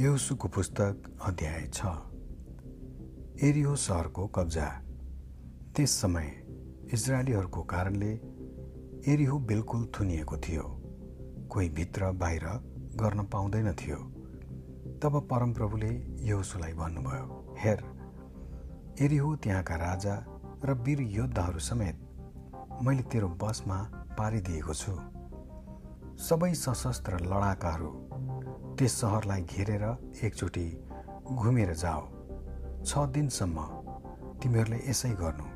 यहुसुको पुस्तक अध्याय छ। एरियो सहरको कब्जा। त्यस समय इजरायलीहरूको कारणले एरिहो बिल्कुल थुनिएको थियो। कोही भित्र बाहिर गर्न पाउँदैन थियो। तब परमप्रभुले यहोसुलाई भन्नुभयो हेर एरिहो त्यहाँका राजा र वीर योद्धाहरू समेत मैले तेरो बसमा पारिदिएको छु। सबै सशस्त्र लडाकाहरू त्यस सहरलाई घेरेर एकचोटि घुमेर जाओ। छ दिनसम्म तिमीहरूले यसै गर्नु।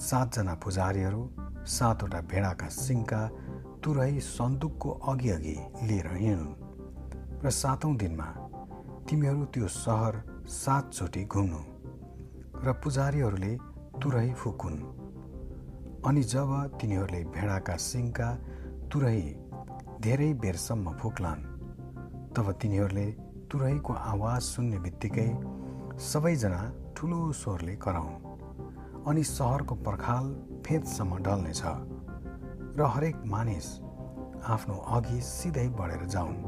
सातजना पुजारीहरू सातवटा भेडाका सिङका तुरै सन्दुकको अघि अघि लिएर हिँड्नु। र सातौँ दिनमा तिमीहरू त्यो सहर सातचोटि घुम्नु र पुजारीहरूले तुरै फुकुन्। अनि जब तिनीहरूले भेडाका सिङका तुरै धेरै बेरसम्म फुक्लान् तब तिनीहरूले तुरैको आवाज सुन्ने बित्तिकै सबैजना ठुलो स्वरले कराउन् अनि सहरको पर्खाल फेदसम्म ढल्नेछ र हरेक मानिस आफ्नो अघि सिधै बढेर जाउन्।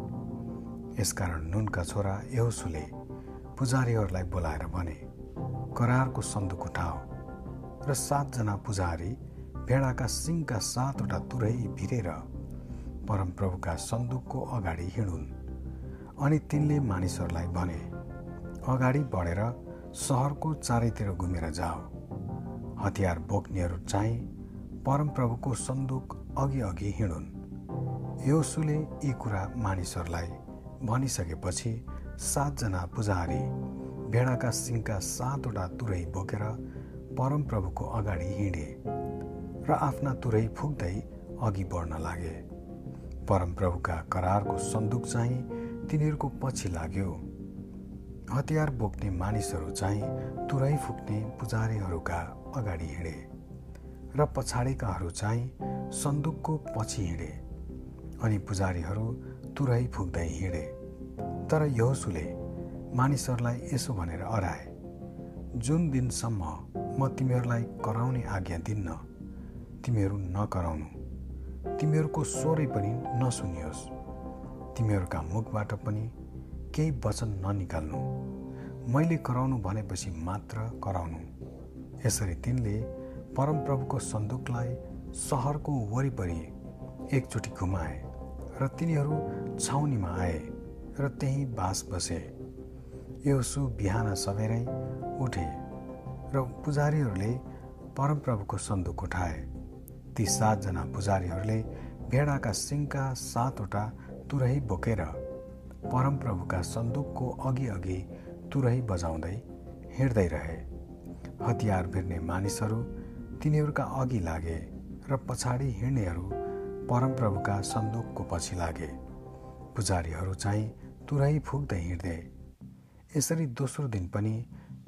यसकारण नुनका छोरा यहोसुले पुजारीहरूलाई बोलाएर भने करारको सन्दुक उठाओ र सातजना पुजारी भेडाका सिङका सातवटा तुरै भिरेर परमप्रभुका सन्दुकको अगाडि हिँडुन्। अनि तिनले मानिसहरूलाई भने अगाडि बढेर सहरको चारैतिर घुमेर जाओ। हतियार बोक्नेहरू चाहिँ परमप्रभुको सन्दुक अघि अघि हिँडुन्। योसुले यी कुरा मानिसहरूलाई भनिसकेपछि सातजना पुजारी भेडाका सिङका सातवटा तुरै बोकेर परमप्रभुको अगाडि हिँडे र आफ्ना तुरै फुक्दै अघि बढ्न लागे। परमप्रभुका करारको सन्दुक चाहिँ तिनीहरूको पछि लाग्यो। हतियार बोक्ने मानिसहरू चाहिँ तुरै फुक्ने पुजारीहरूका अगाडि हिँडे र पछाडिकाहरू चाहिँ सन्दुकको पछि हिँडे अनि पुजारीहरू तुरै फुक्दै हिँडे। तर यहोसुले मानिसहरूलाई यसो भनेर अराए जुन दिनसम्म म तिमीहरूलाई कराउने आज्ञा दिन्न तिमीहरू नकराउनु। तिमीहरूको स्वरै पनि नसुनियोस्। तिमीहरूका मुखबाट पनि केही वचन ननिकाल्नु। मैले कराउनु भनेपछि मात्र कराउनु। यसरी तिनले परमप्रभुको सन्दुकलाई सहरको वरिपरि एकचोटि घुमाए र तिनीहरू छाउनीमा आए र त्यहीँ बास बसे। यसु बिहान सबेरै उठे र पुजारीहरूले परमप्रभुको सन्दुक उठाए। ती सातजना पुजारीहरूले भेडाका सिङका सातवटा तुरही बोकेर परमप्रभुका सन्दुकको अघि अघि तुरही बजाउँदै हिँड्दै रहे। हतियार भिर्ने मानिसहरू तिनीहरूका अघि लागे र पछाडि हिँड्नेहरू परमप्रभुका सन्दुकको पछि लागे। पुजारीहरू चाहिँ तुरै फुक्दै हिँड्दै। यसरी दोस्रो दिन पनि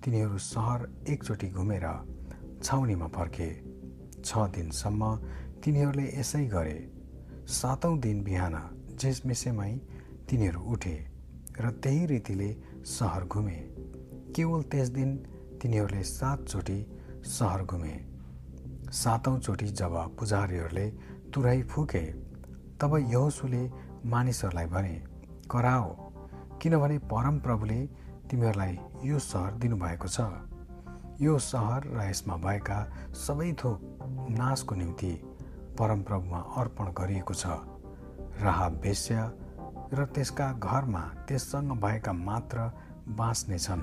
तिनीहरू सहर एकचोटि घुमेर छाउनीमा फर्के। छ दिनसम्म तिनीहरूले यसै गरे। सातौँ दिन बिहान झेसमेसेमै तिनीहरू उठे र त्यही रीतिले सहर घुमे। केवल त्यस दिन तिनीहरूले सातचोटि सहर घुमे। सातौँचोटि जब पुजारीहरूले तुराई फुके तब यहोसुले मानिसहरूलाई भने कराओ किनभने परमप्रभुले तिमीहरूलाई यो सहर दिनुभएको छ। यो सहर र यसमा भएका सबै थोक नाशको निम्ति परमप्रभुमा अर्पण गरिएको छ। राह बेस्या र त्यसका घरमा त्यससँग भएका मात्र बाँच्नेछन्।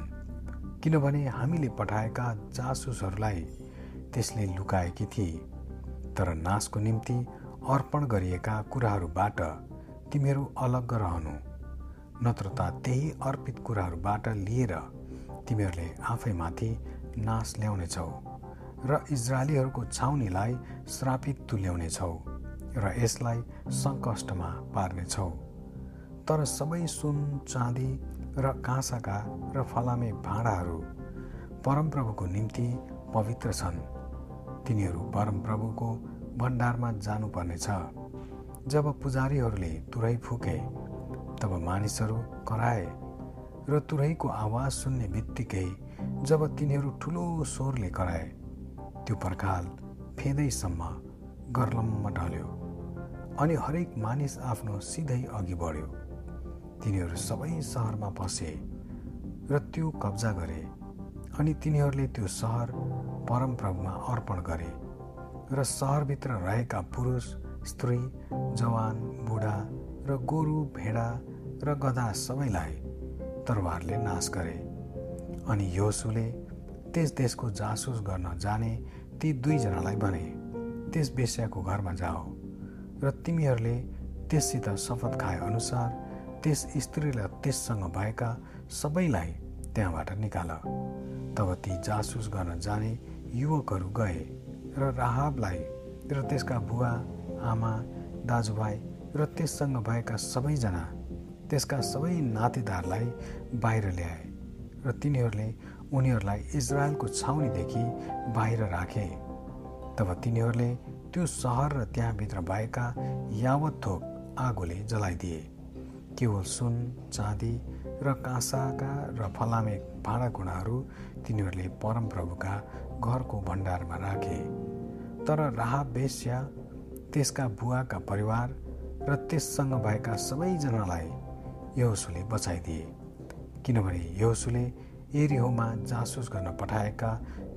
किनभने हामीले पठाएका जासुसहरूलाई त्यसले लुकाएकी थिए तर नाशको निम्ति अर्पण गरिएका कुराहरूबाट तिमीहरू अलग रहनु। नत्र त त्यही अर्पित कुराहरूबाट लिएर तिमीहरूले आफैमाथि नाश ल्याउनेछौ र इजरायलीहरूको छाउनीलाई श्रापित तुल्याउनेछौ। र यसलाई सङ्कष्टमा पार्नेछौ। तर सबै सुन चाँदी र काँसाका र फलामे भाँडाहरू परमप्रभुको निम्ति पवित्र छन्। तिनीहरू परमप्रभुको भण्डारमा जानुपर्नेछ। जब पुजारीहरूले तुरै फुके तब मानिसहरू कराए र तुरैको आवाज सुन्ने बित्तिकै जब तिनीहरू ठुलो स्वरले कराए त्यो पर्खाल फेदैसम्म गर्लम्म ढल्यो। अनि हरेक मानिस आफ्नो सिधै अघि बढ्यो। तिनीहरू सबै सहरमा पसे र त्यो कब्जा गरे अनि तिनीहरूले त्यो सहर परमप्रभुमा अर्पण गरे र सहरभित्र रहेका पुरुष स्त्री जवान बुढा र गोरु भेडा र गधा सबैलाई तरवारले नाश गरे अनि योसुले त्यस देशको जासुस गर्न जाने ती दुईजनालाई भने त्यस बेस्याको घरमा जाओ। र तिमीहरूले त्यससित शपथ खाए अनुसार त्यस स्त्री र त्यससँग भएका सबैलाई त्यहाँबाट निकाल। तब ती जासुस गर्न जाने युवकहरू गए र राहबलाई र त्यसका बुवा आमा दाजुभाइ र त्यससँग भएका सबैजना त्यसका सबै नातेदारलाई बाहिर ल्याए र तिनीहरूले उनीहरूलाई इजरायलको छाउनीदेखि बाहिर राखे। तब तिनीहरूले त्यो सहर र त्यहाँभित्र भएका यावत थोक आगोले जलाइदिए। केवल सुन चाँदी र काँसाका र फलामे भाँडाकुँडाहरू तिनीहरूले परमप्रभुका घरको भण्डारमा राखे। तर राह बेस्या त्यसका बुवाका परिवार र त्यससँग भएका सबैजनालाई यहोसुले बचाइदिए। किनभने यहोसुले एरिहोमा जासुस गर्न पठाएका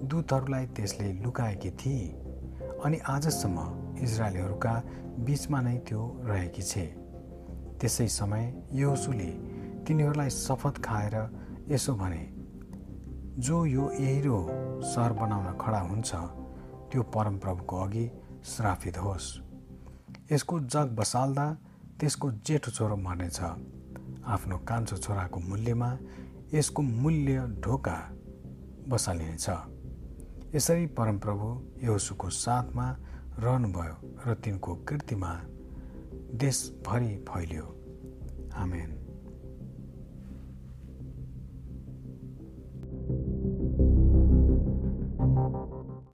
दूतहरूलाई त्यसले लुकाएकी थिए। अनि आजसम्म इजरायलीहरूका बिचमा नै त्यो रहेकी छे। त्यसै समय योसुले तिनीहरूलाई शपथ खाएर यसो भने जो यो एहिरो सहर बनाउन खडा हुन्छ त्यो परमप्रभुको अघि श्रापित होस्। यसको जग बसाल्दा त्यसको जेठो छोरो मर्नेछ। आफ्नो कान्छो छोराको मूल्यमा यसको मूल्य ढोका बसालिनेछ। यसरी परमप्रभु यहोसुको साथमा रहनुभयो र तिनको कृतिमा देशभरि फैलियो। आमेन।